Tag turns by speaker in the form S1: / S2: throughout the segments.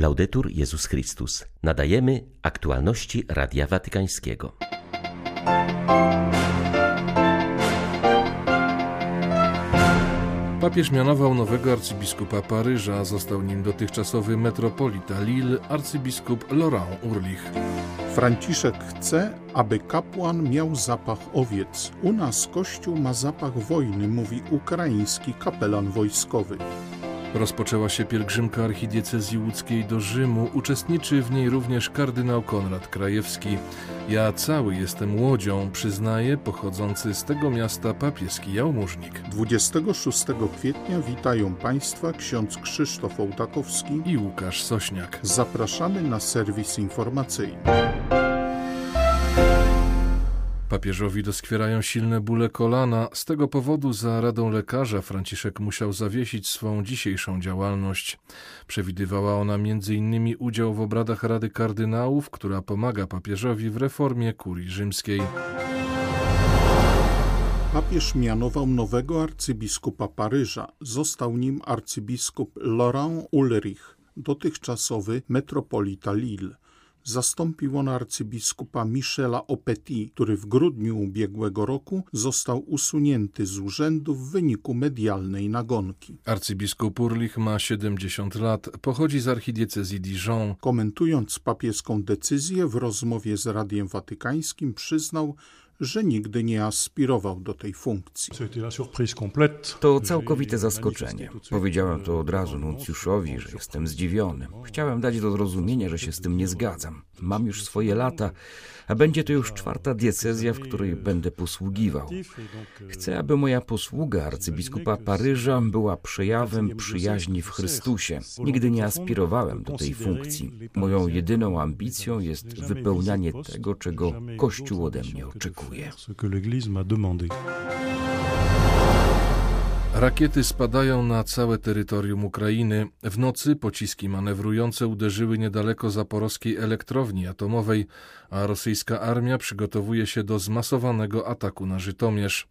S1: Laudetur Jezus Chrystus. Nadajemy aktualności Radia Watykańskiego.
S2: Papież mianował nowego arcybiskupa Paryża, został nim dotychczasowy metropolita Lille, arcybiskup Laurent Urlich.
S3: Franciszek chce, aby kapłan miał zapach owiec. U nas kościół ma zapach wojny, mówi ukraiński kapelan wojskowy.
S2: Rozpoczęła się pielgrzymka archidiecezji łódzkiej do Rzymu. Uczestniczy w niej również kardynał Konrad Krajewski. Ja cały jestem łodzią, przyznaje pochodzący z tego miasta papieski jałmużnik.
S3: 26 kwietnia witają Państwa ksiądz Krzysztof Ołtakowski
S2: i Łukasz Sośniak.
S3: Zapraszamy na serwis informacyjny.
S2: Papieżowi doskwierają silne bóle kolana. Z tego powodu za radą lekarza Franciszek musiał zawiesić swą dzisiejszą działalność. Przewidywała ona m.in. udział w obradach Rady Kardynałów, która pomaga papieżowi w reformie kurii rzymskiej.
S3: Papież mianował nowego arcybiskupa Paryża. Został nim arcybiskup Laurent Ulrich, dotychczasowy metropolita Lille zastąpił on arcybiskupa Michela Opetit, który w grudniu ubiegłego roku został usunięty z urzędu w wyniku medialnej nagonki.
S2: Arcybiskup Urlich ma 70 lat, pochodzi z archidiecezji Dijon.
S3: Komentując papieską decyzję w rozmowie z Radiem Watykańskim przyznał, że nigdy nie aspirował do tej funkcji.
S4: To całkowite zaskoczenie. Powiedziałem to od razu nuncjuszowi, że jestem zdziwiony. Chciałem dać do zrozumienia, że się z tym nie zgadzam. Mam już swoje lata, a będzie to już czwarta diecezja, w której będę posługiwał. Chcę, aby moja posługa arcybiskupa Paryża była przejawem przyjaźni w Chrystusie. Nigdy nie aspirowałem do tej funkcji. Moją jedyną ambicją jest wypełnianie tego, czego Kościół ode mnie oczekuje.
S2: Rakiety spadają na całe terytorium Ukrainy. W nocy pociski manewrujące uderzyły niedaleko zaporowskiej elektrowni atomowej, a rosyjska armia przygotowuje się do zmasowanego ataku na Żytomierz.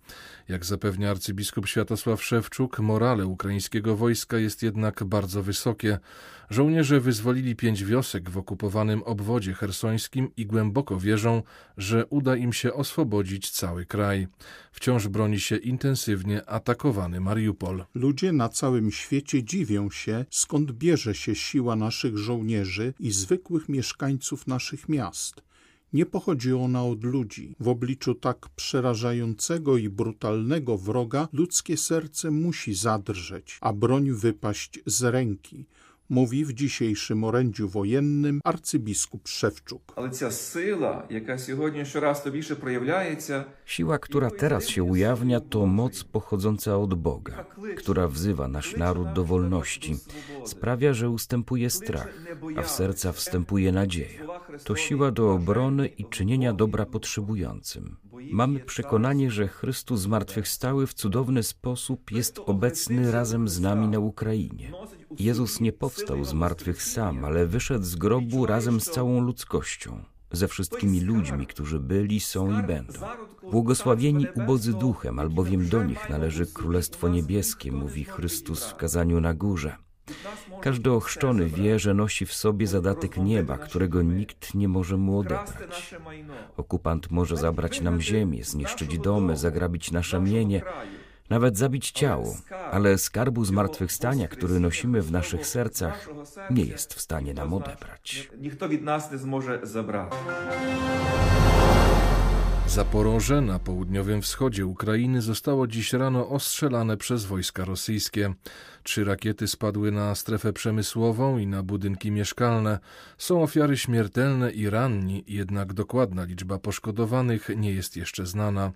S2: Jak zapewnia arcybiskup Światosław Szewczuk, morale ukraińskiego wojska jest jednak bardzo wysokie. Żołnierze wyzwolili pięć wiosek w okupowanym obwodzie hersońskim i głęboko wierzą, że uda im się oswobodzić cały kraj. Wciąż broni się intensywnie atakowany Mariupol.
S3: Ludzie na całym świecie dziwią się, skąd bierze się siła naszych żołnierzy i zwykłych mieszkańców naszych miast. Nie pochodzi ona od ludzi. W obliczu tak przerażającego i brutalnego wroga ludzkie serce musi zadrżeć, a broń wypaść z ręki mówi w dzisiejszym orędziu wojennym arcybiskup Szewczuk.
S4: Siła, która teraz się ujawnia, to moc pochodząca od Boga, która wzywa nasz naród do wolności, sprawia, że ustępuje strach, a w serca wstępuje nadzieja. To siła do obrony i czynienia dobra potrzebującym. Mamy przekonanie, że Chrystus zmartwychwstały w cudowny sposób jest obecny razem z nami na Ukrainie. Jezus nie powstał z martwych sam, ale wyszedł z grobu razem z całą ludzkością, ze wszystkimi ludźmi, którzy byli, są i będą. Błogosławieni ubodzy duchem, albowiem do nich należy Królestwo Niebieskie, mówi Chrystus w kazaniu na górze. Każdy ochrzczony wie, że nosi w sobie zadatek nieba, którego nikt nie może mu odebrać. Okupant może zabrać nam ziemię, zniszczyć domy, zagrabić nasze mienie, nawet zabić ciało, ale skarbu zmartwychwstania, który nosimy w naszych sercach, nie jest w stanie nam odebrać.
S5: Nikt od nas nie zmoże zabrać.
S2: Zaporoże na południowym wschodzie Ukrainy zostało dziś rano ostrzelane przez wojska rosyjskie. Trzy rakiety spadły na strefę przemysłową i na budynki mieszkalne. Są ofiary śmiertelne i ranni, jednak dokładna liczba poszkodowanych nie jest jeszcze znana.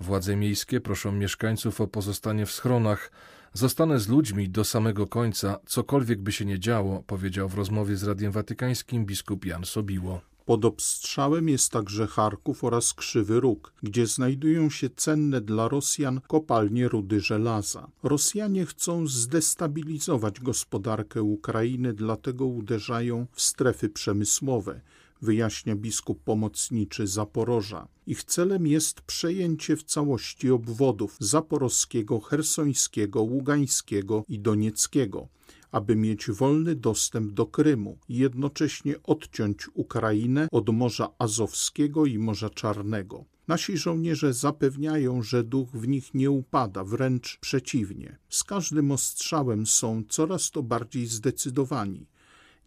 S2: Władze miejskie proszą mieszkańców o pozostanie w schronach. Zostanę z ludźmi do samego końca, cokolwiek by się nie działo, powiedział w rozmowie z Radiem Watykańskim biskup Jan Sobiło.
S3: Pod obstrzałem jest także Charków oraz Krzywy Róg, gdzie znajdują się cenne dla Rosjan kopalnie rudy żelaza. Rosjanie chcą zdestabilizować gospodarkę Ukrainy, dlatego uderzają w strefy przemysłowe, wyjaśnia biskup pomocniczy Zaporoża. Ich celem jest przejęcie w całości obwodów zaporowskiego, hersońskiego, ługańskiego i donieckiego aby mieć wolny dostęp do Krymu i jednocześnie odciąć Ukrainę od Morza Azowskiego i Morza Czarnego. Nasi żołnierze zapewniają, że duch w nich nie upada, wręcz przeciwnie. Z każdym ostrzałem są coraz to bardziej zdecydowani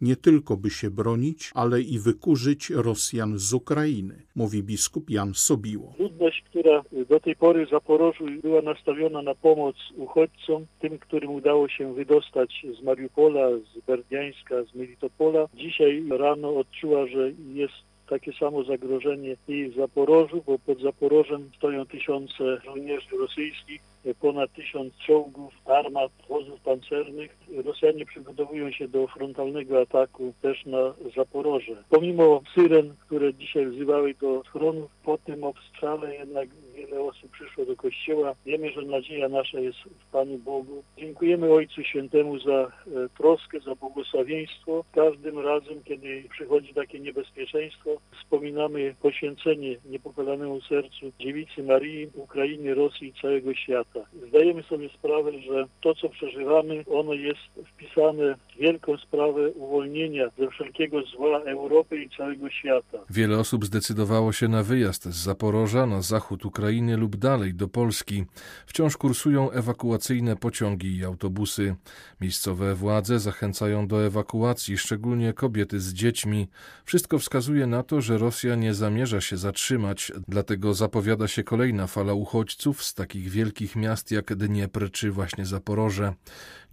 S3: nie tylko by się bronić, ale i wykurzyć Rosjan z Ukrainy, mówi biskup Jan Sobiło.
S6: Ludność, która do tej pory w Zaporożu była nastawiona na pomoc uchodźcom, tym, którym udało się wydostać z Mariupola, z Berdiańska, z Melitopola, dzisiaj rano odczuła, że jest takie samo zagrożenie i w Zaporożu, bo pod Zaporożem stoją tysiące żołnierzy rosyjskich, ponad tysiąc czołgów, armat, wozów pancernych. Rosjanie przygotowują się do frontalnego ataku też na Zaporoże. Pomimo syren, które dzisiaj wzywały do schronów, po tym obstrzale jednak wiele osób przyszło do kościoła. Wiemy, że nadzieja nasza jest w Panu Bogu. Dziękujemy Ojcu Świętemu za e, troskę, za błogosławieństwo. Każdym razem, kiedy przychodzi takie niebezpieczeństwo, wspominamy poświęcenie niepokolanemu sercu Dziewicy Marii, Ukrainy, Rosji i całego świata. Zdajemy sobie sprawę, że to, co przeżywamy, ono jest wpisane w wielką sprawę uwolnienia ze wszelkiego zła Europy i całego świata.
S2: Wiele osób zdecydowało się na wyjazd z Zaporoża na zachód Ukrainy lub dalej do Polski. Wciąż kursują ewakuacyjne pociągi i autobusy. Miejscowe władze zachęcają do ewakuacji, szczególnie kobiety z dziećmi. Wszystko wskazuje na to, że Rosja nie zamierza się zatrzymać, dlatego zapowiada się kolejna fala uchodźców z takich wielkich miast jak Dniepr czy właśnie Zaporoże.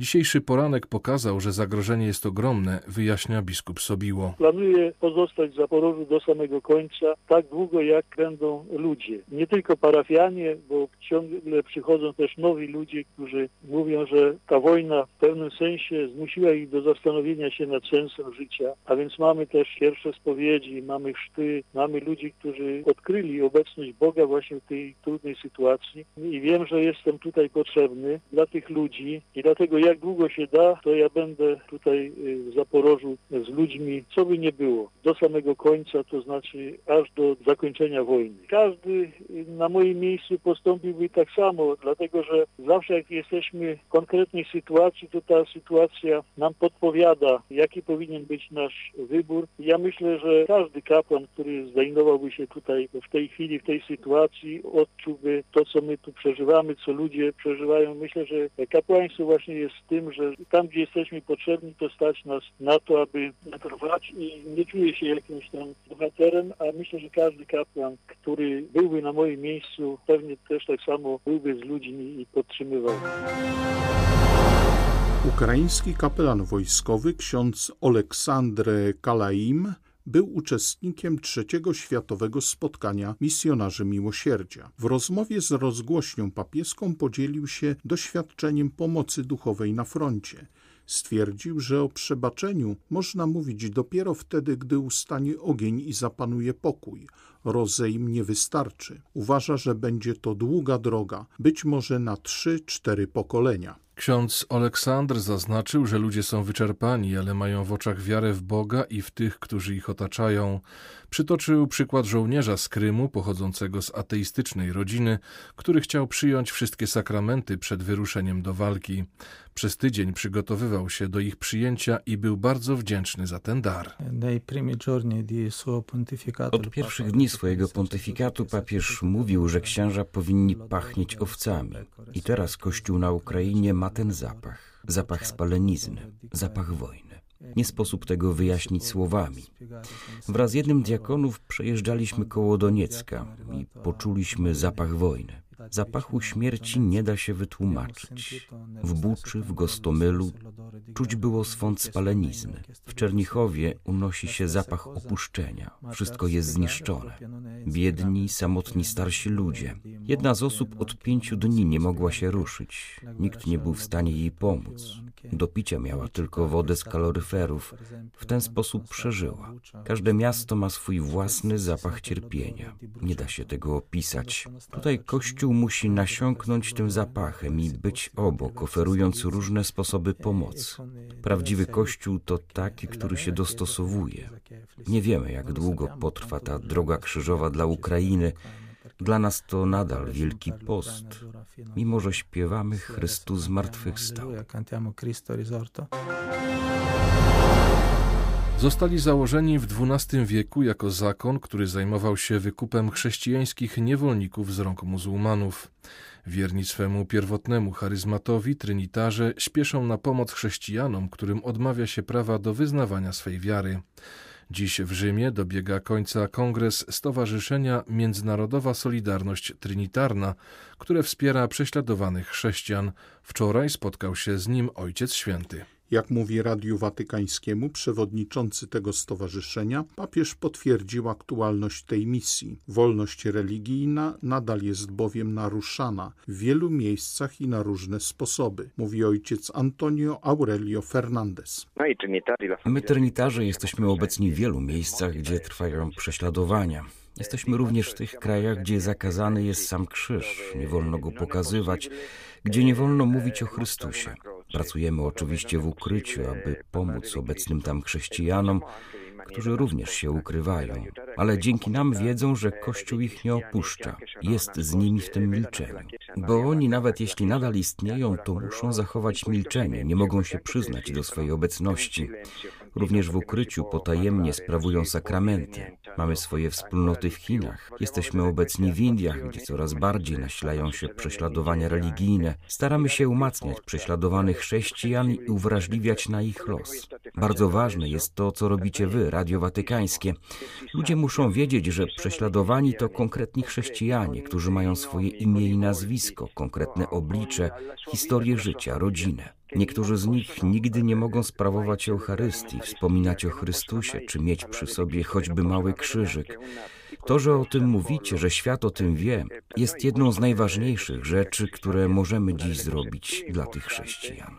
S2: Dzisiejszy poranek pokazał, że zagrożenie jest ogromne, wyjaśnia biskup Sobiło.
S6: Planuję pozostać w Zaporożu do samego końca, tak długo jak będą ludzie. Nie tylko parafianie, bo ciągle przychodzą też nowi ludzie, którzy mówią, że ta wojna w pewnym sensie zmusiła ich do zastanowienia się nad sensem życia. A więc mamy też pierwsze spowiedzi, mamy chrzty, mamy ludzi, którzy odkryli obecność Boga właśnie w tej trudnej sytuacji. I wiem, że jestem tutaj potrzebny dla tych ludzi i dlatego jak długo się da, to ja będę tutaj y, w Zaporożu z ludźmi, co by nie było, do samego końca, to znaczy aż do zakończenia wojny. Każdy y, na moim miejscu postąpiłby tak samo, dlatego że zawsze jak jesteśmy w konkretnej sytuacji, to ta sytuacja nam podpowiada, jaki powinien być nasz wybór. Ja myślę, że każdy kapłan, który znajdowałby się tutaj w tej chwili, w tej sytuacji, odczułby to, co my tu przeżywamy, co ludzie przeżywają. Myślę, że kapłaństwo właśnie jest tym, że tam, gdzie jesteśmy potrzebni, to stać nas na to, aby trwać i nie czuję się jakimś tam bohaterem, a myślę, że każdy kapłan, który byłby na moim miejscu, pewnie też tak samo byłby z ludźmi i podtrzymywał.
S3: Ukraiński kapelan wojskowy ksiądz Oleksandr Kalaim był uczestnikiem trzeciego światowego spotkania misjonarzy miłosierdzia. W rozmowie z rozgłośnią papieską podzielił się doświadczeniem pomocy duchowej na froncie. Stwierdził, że o przebaczeniu można mówić dopiero wtedy, gdy ustanie ogień i zapanuje pokój. Rozejm nie wystarczy. Uważa, że będzie to długa droga, być może na trzy, cztery pokolenia.
S2: Ksiądz Aleksandr zaznaczył, że ludzie są wyczerpani, ale mają w oczach wiarę w Boga i w tych, którzy ich otaczają. Przytoczył przykład żołnierza z Krymu, pochodzącego z ateistycznej rodziny, który chciał przyjąć wszystkie sakramenty przed wyruszeniem do walki. Przez tydzień przygotowywał się do ich przyjęcia i był bardzo wdzięczny za ten dar.
S4: Od pierwszych dni swojego pontyfikatu papież mówił, że księża powinni pachnieć owcami. I teraz Kościół na Ukrainie ma ten zapach zapach spalenizny, zapach wojny. Nie sposób tego wyjaśnić słowami. Wraz z jednym diakonów przejeżdżaliśmy koło Doniecka i poczuliśmy zapach wojny. Zapachu śmierci nie da się wytłumaczyć. W Buczy, w Gostomylu czuć było swąd spalenizny. W Czernichowie unosi się zapach opuszczenia. Wszystko jest zniszczone. Biedni, samotni starsi ludzie. Jedna z osób od pięciu dni nie mogła się ruszyć. Nikt nie był w stanie jej pomóc. Do picia miała tylko wodę z kaloryferów. W ten sposób przeżyła. Każde miasto ma swój własny zapach cierpienia. Nie da się tego opisać. Tutaj Kościół musi nasiąknąć tym zapachem i być obok, oferując różne sposoby pomocy. Prawdziwy Kościół to taki, który się dostosowuje. Nie wiemy, jak długo potrwa ta droga krzyżowa dla Ukrainy, Dla nas to nadal wielki post, mimo że śpiewamy Chrystus zmartwychwstał.
S2: Zostali założeni w XII wieku jako zakon, który zajmował się wykupem chrześcijańskich niewolników z rąk muzułmanów. Wierni swemu pierwotnemu charyzmatowi, trinitarze, śpieszą na pomoc chrześcijanom, którym odmawia się prawa do wyznawania swej wiary. Dziś w Rzymie dobiega końca kongres Stowarzyszenia Międzynarodowa Solidarność Trinitarna, które wspiera prześladowanych chrześcijan. Wczoraj spotkał się z nim Ojciec Święty.
S3: Jak mówi Radiu Watykańskiemu przewodniczący tego stowarzyszenia, papież potwierdził aktualność tej misji. Wolność religijna nadal jest bowiem naruszana w wielu miejscach i na różne sposoby, mówi ojciec Antonio Aurelio Fernandez.
S4: My, trinitarze, jesteśmy obecni w wielu miejscach, gdzie trwają prześladowania. Jesteśmy również w tych krajach, gdzie zakazany jest sam krzyż, nie wolno go pokazywać, gdzie nie wolno mówić o Chrystusie. Pracujemy oczywiście w ukryciu, aby pomóc obecnym tam chrześcijanom, którzy również się ukrywają, ale dzięki nam wiedzą, że Kościół ich nie opuszcza, jest z nimi w tym milczeniu. Bo oni, nawet jeśli nadal istnieją, to muszą zachować milczenie, nie mogą się przyznać do swojej obecności. Również w ukryciu potajemnie sprawują sakramenty. Mamy swoje wspólnoty w Chinach. Jesteśmy obecni w Indiach, gdzie coraz bardziej nasilają się prześladowania religijne. Staramy się umacniać prześladowanych chrześcijan i uwrażliwiać na ich los. Bardzo ważne jest to, co robicie wy, Radio Watykańskie. Ludzie muszą wiedzieć, że prześladowani to konkretni chrześcijanie, którzy mają swoje imię i nazwisko, konkretne oblicze, historię życia, rodzinę. Niektórzy z nich nigdy nie mogą sprawować Eucharystii, wspominać o Chrystusie, czy mieć przy sobie choćby mały krzyżyk. To, że o tym mówicie, że świat o tym wie, jest jedną z najważniejszych rzeczy, które możemy dziś zrobić dla tych chrześcijan.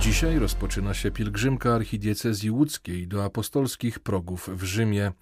S2: Dzisiaj rozpoczyna się pielgrzymka archidiecezji łódzkiej do apostolskich progów w Rzymie.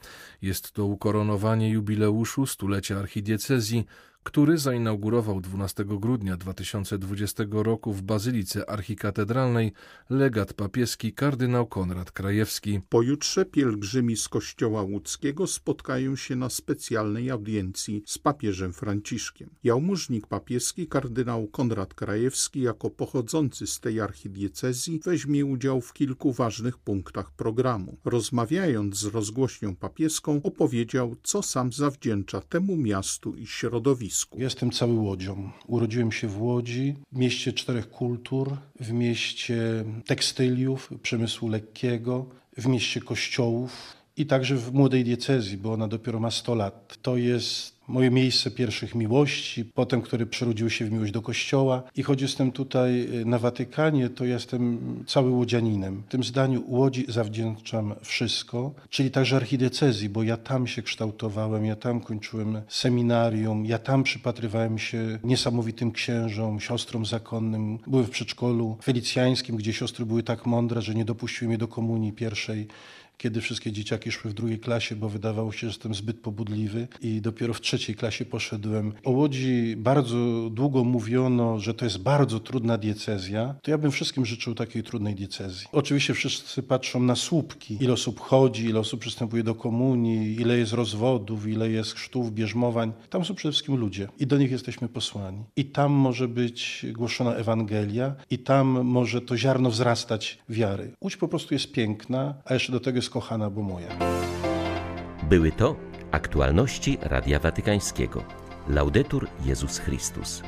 S2: Jest to ukoronowanie jubileuszu stulecia archidiecezji, który zainaugurował 12 grudnia 2020 roku w Bazylice Archikatedralnej legat papieski kardynał Konrad Krajewski.
S3: Pojutrze pielgrzymi z kościoła łódzkiego spotkają się na specjalnej audiencji z papieżem Franciszkiem. Jałmużnik papieski kardynał Konrad Krajewski jako pochodzący z tej archidiecezji weźmie udział w kilku ważnych punktach programu. Rozmawiając z rozgłośnią papieską opowiedział, co sam zawdzięcza temu miastu i środowisku.
S7: Jestem cały Łodzią. Urodziłem się w Łodzi, w mieście czterech kultur, w mieście tekstyliów, przemysłu lekkiego, w mieście kościołów i także w młodej diecezji, bo ona dopiero ma 100 lat. To jest moje miejsce pierwszych miłości, potem, które przerodziły się w miłość do Kościoła. I choć jestem tutaj y, na Watykanie, to jestem cały łodzianinem. W tym zdaniu Łodzi zawdzięczam wszystko, czyli także archidiecezji, bo ja tam się kształtowałem, ja tam kończyłem seminarium, ja tam przypatrywałem się niesamowitym księżom, siostrom zakonnym. Byłem w przedszkolu felicjańskim, gdzie siostry były tak mądre, że nie dopuściły mnie do komunii pierwszej kiedy wszystkie dzieciaki szły w drugiej klasie, bo wydawało się, że jestem zbyt pobudliwy i dopiero w trzeciej klasie poszedłem. O Łodzi bardzo długo mówiono, że to jest bardzo trudna diecezja. To ja bym wszystkim życzył takiej trudnej diecezji. Oczywiście wszyscy patrzą na słupki, ile osób chodzi, ile osób przystępuje do komunii, ile jest rozwodów, ile jest chrztów, bierzmowań. Tam są przede wszystkim ludzie i do nich jesteśmy posłani. I tam może być głoszona Ewangelia i tam może to ziarno wzrastać wiary. Łódź po prostu jest piękna, a jeszcze do tego jest kochana, bo moja.
S1: Były to aktualności Radia Watykańskiego. Laudetur Jezus Chrystus.